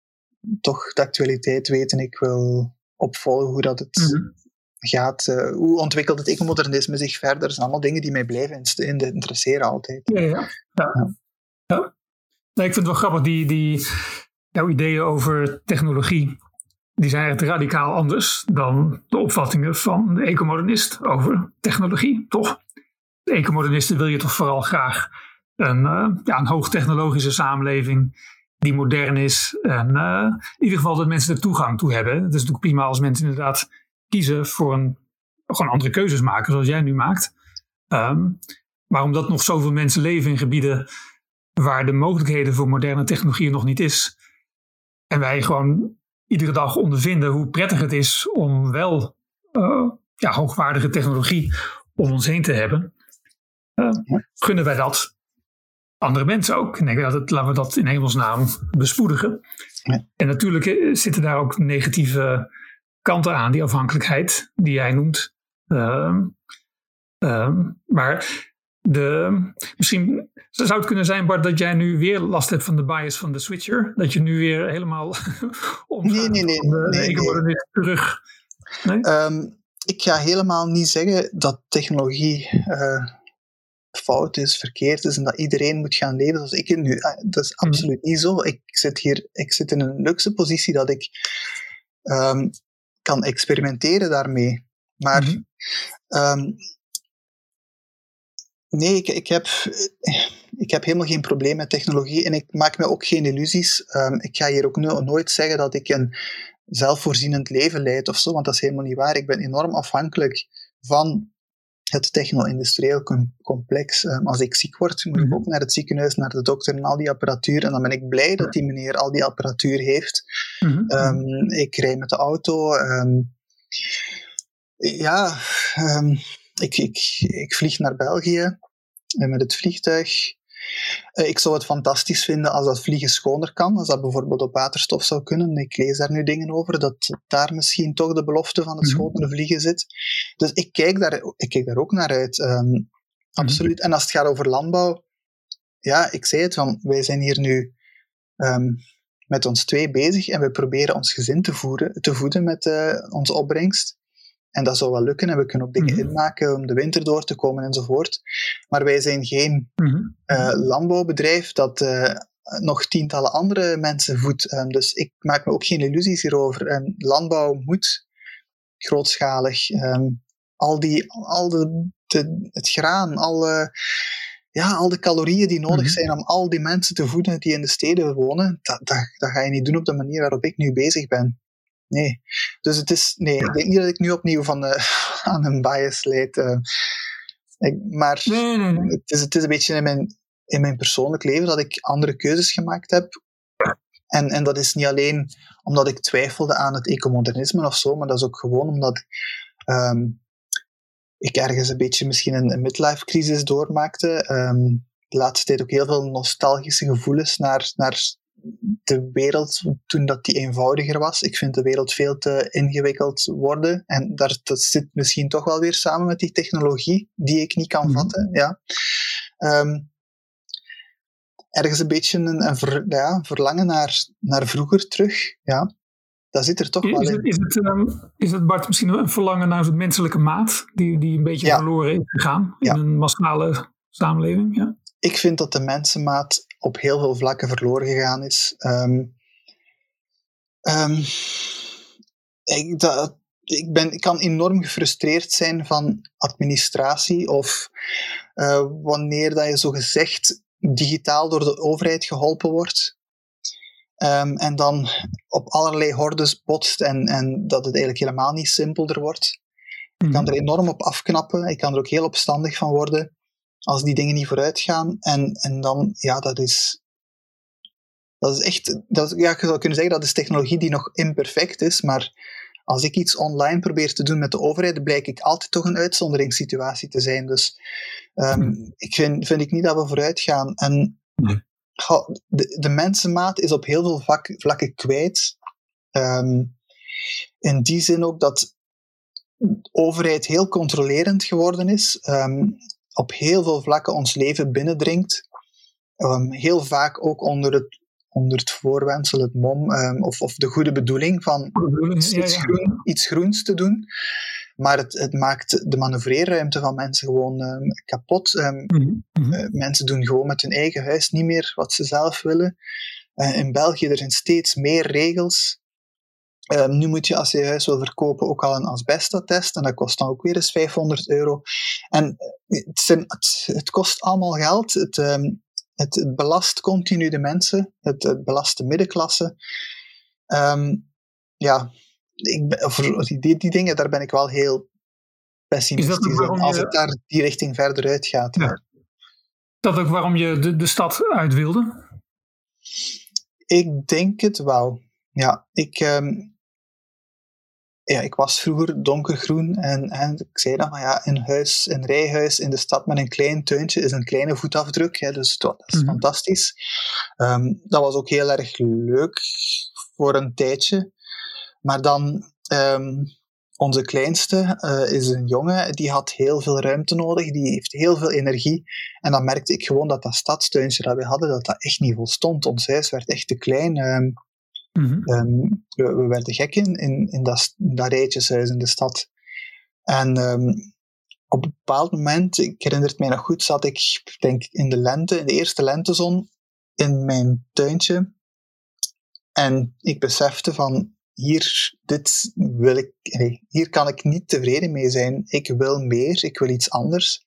toch de actualiteit weten. Ik wil opvolgen hoe dat het mm -hmm. gaat. Uh, hoe ontwikkelt het ecomodernisme zich verder? Dat zijn allemaal dingen die mij blijven interesseren altijd. Ja, ja. ja. ja. Nee, ik vind het wel grappig, die, die, jouw ideeën over technologie, die zijn echt radicaal anders dan de opvattingen van de ecomodernist over technologie, toch? De ecomodernisten wil je toch vooral graag een, uh, ja, een hoogtechnologische samenleving die modern is. En uh, in ieder geval dat mensen er toegang toe hebben. Het is natuurlijk prima als mensen inderdaad kiezen voor een, gewoon andere keuzes maken, zoals jij nu maakt. Um, maar omdat nog zoveel mensen leven in gebieden waar de mogelijkheden voor moderne technologieën nog niet is. En wij gewoon iedere dag ondervinden hoe prettig het is om wel uh, ja, hoogwaardige technologie om ons heen te hebben. Uh, gunnen wij dat andere mensen ook. Ik denk dat het, laten we dat in hemelsnaam bespoedigen. Ja. En natuurlijk eh, zitten daar ook negatieve kanten aan, die afhankelijkheid die jij noemt. Uh, uh, maar de, misschien zou het kunnen zijn, Bart, dat jij nu weer last hebt van de bias van de switcher. Dat je nu weer helemaal om nee, nee, nee, de nee, nee. terug. Nee? Um, ik ga helemaal niet zeggen dat technologie uh, fout is, verkeerd is en dat iedereen moet gaan leven zoals ik nu. Uh, dat is absoluut mm. niet zo. Ik zit hier, ik zit in een luxe positie dat ik um, kan experimenteren daarmee. Maar mm -hmm. um, Nee, ik, ik, heb, ik heb helemaal geen probleem met technologie en ik maak me ook geen illusies. Um, ik ga hier ook no nooit zeggen dat ik een zelfvoorzienend leven leid of zo, want dat is helemaal niet waar. Ik ben enorm afhankelijk van het techno-industrieel complex. Um, als ik ziek word, moet ik mhm. ook naar het ziekenhuis, naar de dokter en al die apparatuur. En dan ben ik blij dat die meneer al die apparatuur heeft. -hmm. um, ik rij met de auto. ja, ik, ik, ik vlieg naar België met het vliegtuig. Eh, ik zou het fantastisch vinden als dat vliegen schoner kan, als dat bijvoorbeeld op waterstof zou kunnen. Ik lees daar nu dingen over, dat daar misschien toch de belofte van het mhm. schonere vliegen zit. Dus ik kijk daar, ik kijk daar ook naar uit. Um, absoluut. En als het gaat over landbouw, ja, ik zei het, van, wij zijn hier nu um, met ons twee bezig en we proberen ons gezin te, voeren, te voeden met uh, onze opbrengst. En dat zou wel lukken en we kunnen ook dingen mm -hmm. inmaken om de winter door te komen enzovoort. Maar wij zijn geen mm -hmm. uh, landbouwbedrijf dat uh, nog tientallen andere mensen voedt. Um, dus ik maak me ook geen illusies hierover. Landbouw moet grootschalig. Um, al, die, al de, de, het graan, alle, ja, al de calorieën die nodig -hmm. zijn om al die mensen te voeden die in de steden wonen, dat, dat, dat ga je niet doen op de manier waarop ik nu bezig ben. Nee. Dus het is, nee, ik denk niet dat ik nu opnieuw van, uh, aan een bias leid. Uh, ik, maar nee, nee, nee. Het, is, het is een beetje in mijn, in mijn persoonlijk leven dat ik andere keuzes gemaakt heb. En, en dat is niet alleen omdat ik twijfelde aan het ecomodernisme of zo, maar dat is ook gewoon omdat um, ik ergens een beetje misschien een, een midlife crisis doormaakte. Um, de laatste tijd ook heel veel nostalgische gevoelens naar, naar de wereld toen dat die eenvoudiger was. Ik vind de wereld veel te ingewikkeld worden. En daar, dat zit misschien toch wel weer samen met die technologie die ik niet kan mm -hmm. vatten. Ja. Um, ergens een beetje een, een ver, ja, verlangen naar, naar vroeger terug. Ja. Dat zit er toch is wel het, in. Is het, um, is het, Bart, misschien een verlangen naar zo'n menselijke maat die, die een beetje ja. verloren is gegaan in ja. een massale samenleving? Ja? Ik vind dat de mensenmaat op heel veel vlakken verloren gegaan is. Um, um, ik, dat, ik, ben, ik kan enorm gefrustreerd zijn van administratie of uh, wanneer dat je zo gezegd digitaal door de overheid geholpen wordt. Um, en dan op allerlei hordes botst en, en dat het eigenlijk helemaal niet simpelder wordt. Ik kan mhm. er enorm op afknappen. Ik kan er ook heel opstandig van worden als die dingen niet vooruit gaan. En, en dan, ja, dat is, dat is echt, dat, ja, je zou kunnen zeggen dat is technologie die nog imperfect is, maar als ik iets online probeer te doen met de overheid, blijk ik altijd toch een uitzonderingssituatie te zijn. Dus um, ik vind, vind ik niet dat we vooruit gaan. En de, de mensenmaat is op heel veel vlakken kwijt. Um, in die zin ook dat de overheid heel controlerend geworden is, um, op heel veel vlakken ons leven binnendringt. Um, heel vaak ook onder het, onder het voorwendsel, het mom, of, of de goede bedoeling van iets, Groen, iets groens te doen. Maar het, het maakt de manoeuvreerruimte van mensen gewoon um, kapot. Um, uh, mensen doen gewoon met hun eigen huis niet meer wat ze zelf willen. Uh, in België er zijn steeds meer regels. Um, nu moet je als je huis wil verkopen ook al een asbestattest en dat kost dan ook weer eens 500 euro. En eh, het, zijn, het, het kost allemaal geld. Het, um, het, belast continu de mensen. Het, het belast de middenklasse. Um, ja, ik voor die, die dingen, daar ben ik wel heel pessimistisch in. Als het daar die richting verder uitgaat. Ja. Dat ook waarom je de, de stad uit wilde? Ik denk het wel. Ja, ik, um, ja, ik was vroeger donkergroen en, en ik zei dan van ja, een huis, een rijhuis in de stad met een klein tuintje is een kleine voetafdruk. Hè, dus dat, is mhm. fantastisch. Um, dat was ook heel erg leuk voor een tijdje. Maar dan, um, onze kleinste uh, is een jongen, die had heel veel ruimte nodig, die heeft heel veel energie. En dan merkte ik gewoon dat dat stadstuintje dat we hadden, dat dat echt niet volstond. Ons huis werd echt te klein. Um, um, we, we, werden gek in, in, in, dat, in dat rijtjeshuis in de stad. En op een bepaald moment, ik herinner het mij nog goed, zat ik, denk in de lente, in de eerste lentezon, in mijn tuintje. En ik besefte van, hier, dit wil ik, hier kan ik niet tevreden mee zijn. Ik wil meer, ik wil iets anders.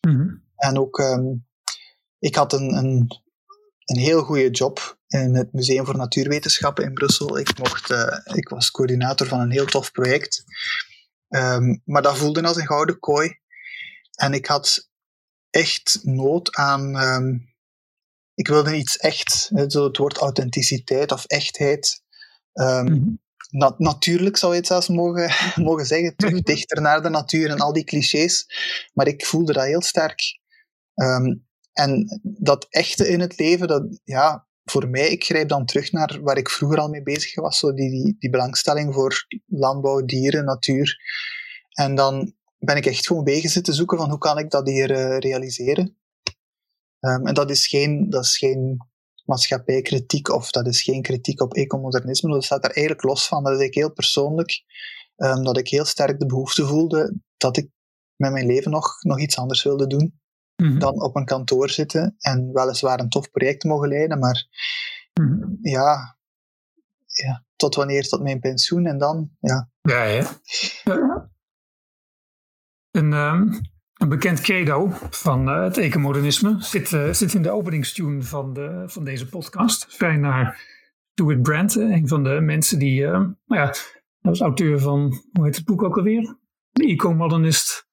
Mhm. En ook, um, ik had een, een, een heel goede job in het Museum voor Natuurwetenschappen in Brussel. Ik, mocht, uh, ik was coördinator van een heel tof project. Um, maar dat voelde als een gouden kooi. En ik had echt nood aan. Um, ik wilde iets echt, zo het woord authenticiteit of echtheid. Um, natuurlijk zou je het zelfs mogen, mogen zeggen, terug dichter naar de natuur en al die clichés. Maar ik voelde dat heel sterk. En dat echte in het leven, dat, ja, voor mij, ik grijp dan terug naar waar ik vroeger al mee bezig was, zo die, die, die belangstelling voor landbouw, dieren, natuur. En dan ben ik echt gewoon wegen zitten zoeken van hoe kan ik dat hier uh, realiseren. Um, en dat is geen, dat is geen maatschappijkritiek of dat is geen kritiek op ecomodernisme. Dat staat daar eigenlijk los van. Dat is ik heel persoonlijk, um, dat ik heel sterk de behoefte voelde dat ik met mijn leven nog, nog iets anders wilde doen mhm. dan op een kantoor zitten en weliswaar een tof project mogen leiden, maar mhm. ja, ja, tot wanneer? Tot mijn pensioen en dan, ja. Ja, ja. Een, um, een bekend credo van uh, het ecomodernisme zit, uh, zit in de openingstune van, de, van deze podcast. Vrij naar Stuart Brand, een van de mensen die, uh, nou ja, dat was auteur van, hoe heet het boek ook alweer? De Eco-modernist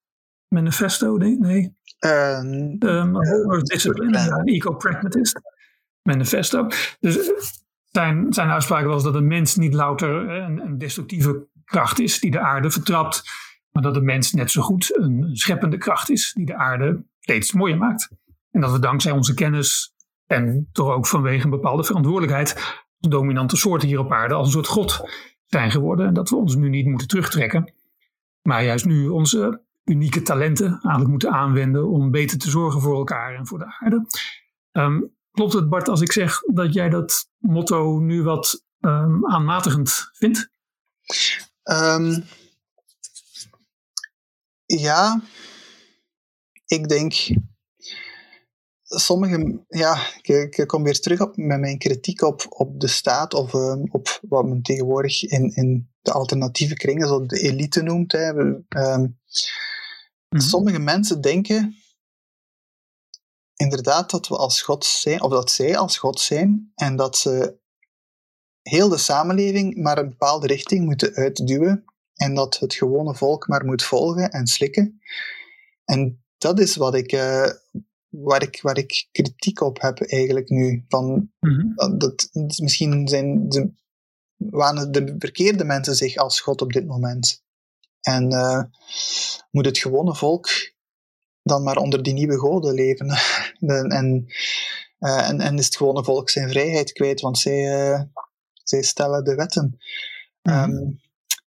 Manifesto, nee? nee. Um, Discipline, Eco-pragmatist Manifesto. Dus zijn, zijn uitspraak was dat een mens niet louter een, een destructieve kracht is die de aarde vertrapt maar dat de mens net zo goed een scheppende kracht is die de aarde steeds mooier maakt. En dat we dankzij onze kennis en toch ook vanwege een bepaalde verantwoordelijkheid als dominante soorten hier op aarde als een soort god zijn geworden. En dat we ons nu niet moeten terugtrekken, maar juist nu onze unieke talenten eigenlijk moeten aanwenden om beter te zorgen voor elkaar en voor de aarde. Ehm, klopt het Bart als ik zeg dat jij dat motto nu wat um, aanmatigend vindt? Um, ja, ik denk. Sommige, ja, ik, ik, kom weer terug op, met mijn kritiek op, op de staat of op wat men tegenwoordig in, in de alternatieve kringen, zo de elite noemt. Hè. Mhm. Sommige mensen denken inderdaad dat we als God zijn, of dat zij als God zijn, en dat ze heel de samenleving maar een bepaalde richting moeten uitduwen, en dat het gewone volk maar moet volgen en slikken. En dat is wat ik, eh, waar, ik, waar ik kritiek op heb eigenlijk nu. Van, Mhm. dat, dat is misschien zijn de, wanen de verkeerde mensen zich als God op dit moment. En eh, moet het gewone volk dan maar onder die nieuwe goden leven. en, en, eh, en, en is het gewone volk zijn vrijheid kwijt, want zij, eh, zij stellen de wetten. Mhm. Ehm,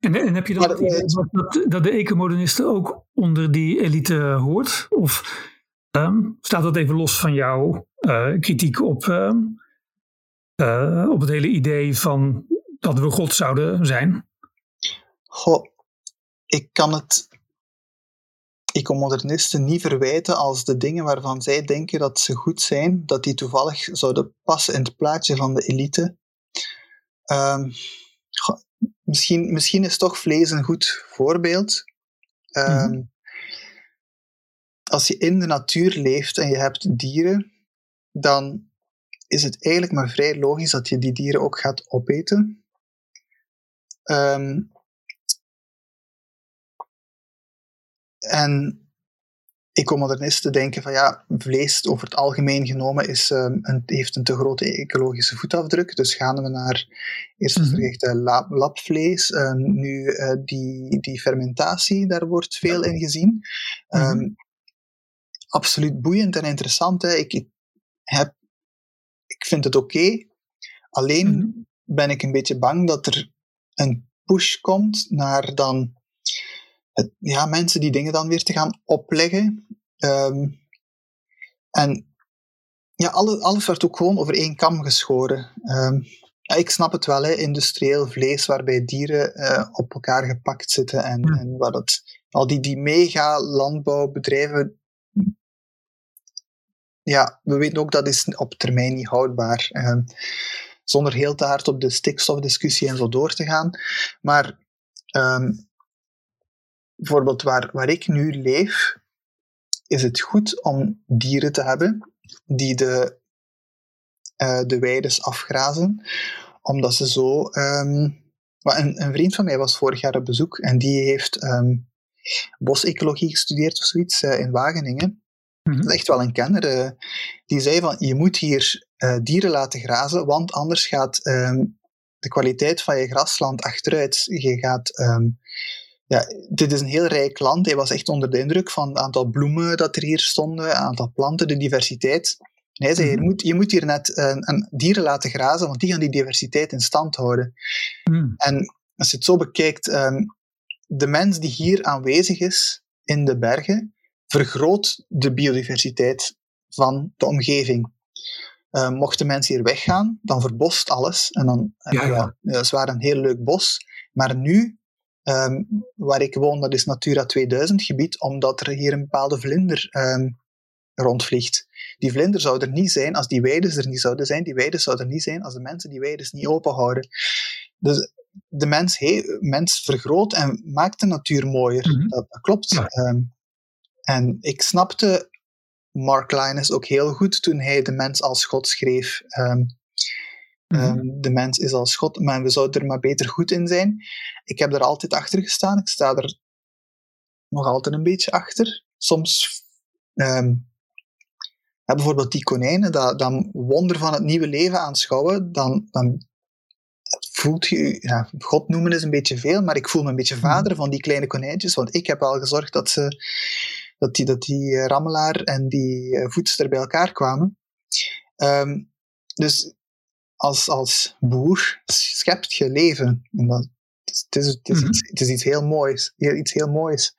En, en heb je idee dat, dat, dat de ecomodernisten ook onder die elite hoort? Of ehm, staat dat even los van jouw kritiek op, ehm, eh, op het hele idee van dat we God zouden zijn? Goh, ik kan het ecomodernisten niet verwijten als de dingen waarvan zij denken dat ze goed zijn, dat die toevallig zouden passen in het plaatje van de elite. Ehm, goh, misschien, misschien is toch vlees een goed voorbeeld. Ehm, Mhm. Als je in de natuur leeft en je hebt dieren, dan is het eigenlijk maar vrij logisch dat je die dieren ook gaat opeten. Ehm, En ecomodernisten denken van ja, vlees over het algemeen genomen is, um, een, heeft een te grote ecologische voetafdruk. Dus gaan we naar eerst uh, lab, labvlees, nu uh, die, die fermentatie, daar wordt veel in gezien. Um, Mhm. Absoluut boeiend en interessant. Hè. Ik, ik, heb, ik vind het oké. Alleen Mhm. ben ik een beetje bang dat er een push komt naar dan het, ja, mensen die dingen dan weer te gaan opleggen. Ehm, en ja, alles, alles werd ook gewoon over één kam geschoren. Ehm, ja, ik snap het wel, hè, industrieel vlees waarbij dieren eh, op elkaar gepakt zitten en, Ja. en waar dat, al die, die mega landbouwbedrijven. Ja, we weten ook dat is op termijn niet houdbaar. Ehm, zonder heel te hard op de stikstofdiscussie en zo door te gaan. Maar bijvoorbeeld waar, waar ik nu leef, is het goed om dieren te hebben die de, uh, de weides afgrazen, omdat ze zo. Um, een, een, vriend van mij was vorig jaar op bezoek en die heeft um, bosecologie gestudeerd of zoiets uh, in Wageningen. Mm -hmm. Dat is echt wel een kenner. Uh, die zei van je moet hier dieren laten grazen, want anders gaat um, de kwaliteit van je grasland achteruit. Je gaat um, ja, dit is een heel rijk land. Hij was echt onder de indruk van het aantal bloemen dat er hier stonden, het aantal planten, de diversiteit. En hij zei, mm. je, moet, je moet hier net een, een dieren laten grazen, want die gaan die diversiteit in stand houden. Mm. En als je het zo bekijkt, um, de mens die hier aanwezig is in de bergen, vergroot de biodiversiteit van de omgeving. Uh, mochten mensen hier weggaan, dan verbost alles. En dan, ja, ja. ja, dat is waar een heel leuk bos. Maar nu Um, waar ik woon, dat is Natura 2000 gebied, omdat er hier een bepaalde vlinder um, rondvliegt. Die vlinder zou er niet zijn als die weides er niet zouden zijn. Die weides zouden er niet zijn als de mensen die weides niet openhouden. Dus de mens, hey, mens vergroot en maakt de natuur mooier. Mm -hmm. dat, dat, klopt. Ja. Um, en ik snapte Mark Linus ook heel goed toen hij de mens als God schreef. Um, Mm -hmm. de mens is als God, maar we zouden er maar beter goed in zijn. Ik heb er altijd achter gestaan. Ik sta er nog altijd een beetje achter. Soms, um, ja, bijvoorbeeld die konijnen, dat, dat wonder van het nieuwe leven aanschouwen, dan, dan voelt je, ja, God noemen is een beetje veel, maar ik voel me een beetje vader van die kleine konijntjes, want ik heb al gezorgd dat, ze, dat, die, dat die rammelaar en die voedster bij elkaar kwamen. Um, dus als, als boer schept je leven. En dat, het, is, het, is Mhm. iets, het is iets heel moois. Iets heel moois.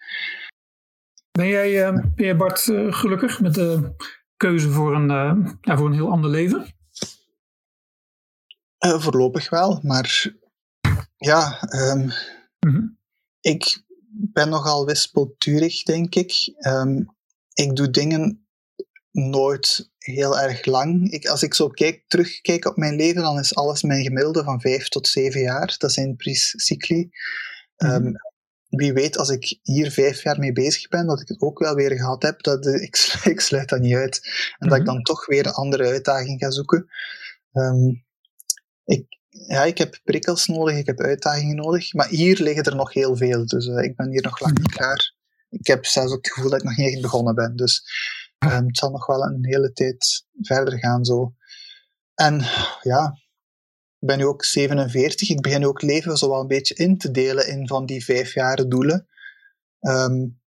Ben jij, uh, ben jij Bart, uh, gelukkig met de keuze voor een, uh, ja, voor een heel ander leven? Eh, voorlopig wel, maar ja, um, Mhm. ik ben nogal wispelturig, denk ik. Um, ik doe dingen nooit heel erg lang. Ik, als ik zo kijk, terugkijk op mijn leven, dan is alles mijn gemiddelde van vijf tot zeven jaar. Dat zijn cycli. Mhm. Ehm, wie weet, als ik hier vijf jaar mee bezig ben, dat ik het ook wel weer gehad heb, dat ik, ik sluit dat niet uit. En dat ik mhm. dan toch weer een andere uitdaging ga zoeken. Ehm, ik, ja, ik heb prikkels nodig, ik heb uitdagingen nodig, maar hier liggen er nog heel veel. Dus uh, ik ben hier nog lang niet klaar. Ik heb zelfs ook het gevoel dat ik nog niet echt begonnen ben. Dus um, het zal nog wel een hele tijd verder gaan zo. En ja, ik ben nu ook 47. Ik begin nu ook leven zo wel een beetje in te delen in van die vijf jaren doelen. Um,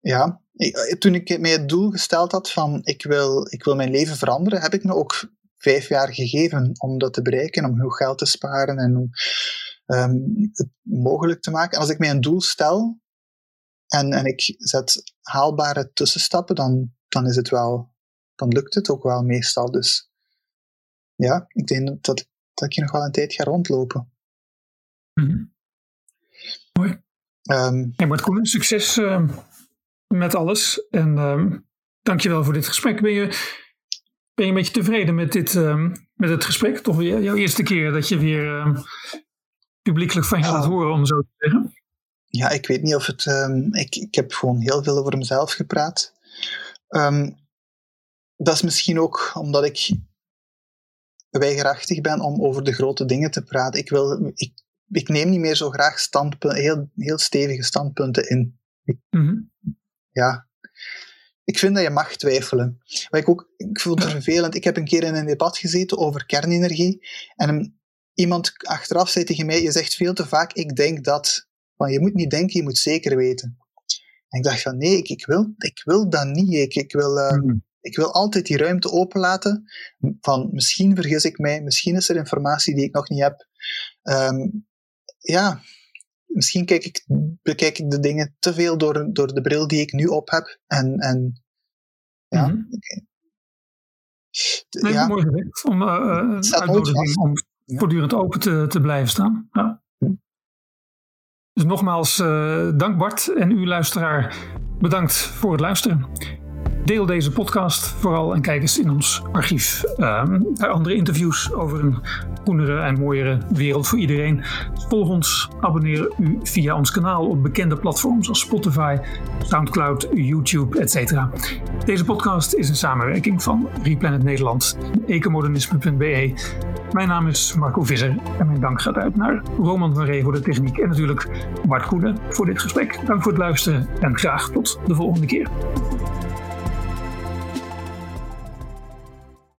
ja, ik, toen ik mij het doel gesteld had van ik wil, ik wil mijn leven veranderen, heb ik me ook vijf jaar gegeven om dat te bereiken, om genoeg geld te sparen en um, het mogelijk te maken. En als ik mij een doel stel en, en ik zet haalbare tussenstappen, dan, dan is het wel, dan lukt het ook wel meestal. Dus ja, ik denk dat, dat ik hier nog wel een tijd ga rondlopen. Mm Mooi. Um, hey, maar het succes uh, met alles. En um, dankjewel voor dit gesprek. Ben je, ben je een beetje tevreden met, dit, met het gesprek? Toch weer jouw eerste keer dat je weer publiekelijk van je laat horen, om zo te zeggen? Ja, ik weet niet of het. ik, ik heb gewoon heel veel over mezelf gepraat. dat is misschien ook omdat ik weigerachtig ben om over de grote dingen te praten. Ik, wil, ik, ik neem niet meer zo graag standpunten, heel, heel stevige standpunten in. Mhm. Ja. Ik vind dat je mag twijfelen. Wat ik, ook, ik voel het vervelend. Ik heb een keer in een debat gezeten over kernenergie. En iemand achteraf zei tegen mij: Je zegt veel te vaak, ik denk dat. Maar je moet niet denken, je moet zeker weten. En ik dacht van nee, ik, ik, wil, ik wil dat niet. Ik, ik wil, uh, ik wil altijd die ruimte openlaten van misschien vergis ik mij, misschien is er informatie die ik nog niet heb. Ehm, ja, misschien kijk ik, bekijk ik de dingen te veel door, door de bril die ik nu op heb. En, en ja, mm nee, ja. mooi gezegd. Om, uh, om voortdurend open te, te blijven staan. Ja. Dus nogmaals, uh, dank Bart en u luisteraar. Bedankt voor het luisteren. Deel deze podcast vooral en kijk eens in ons archief ehm, naar andere interviews over een groenere en mooiere wereld voor iedereen. Volg ons, abonneer u via ons kanaal op bekende platforms als Spotify, Soundcloud, YouTube, etc. Deze podcast is een samenwerking van Replanet Nederland en ecomodernisme.be. Mijn naam is Marco Visser en mijn dank gaat uit naar Roman Maré voor de techniek en natuurlijk Bart Koenen voor dit gesprek. Dank voor het luisteren en graag tot de volgende keer.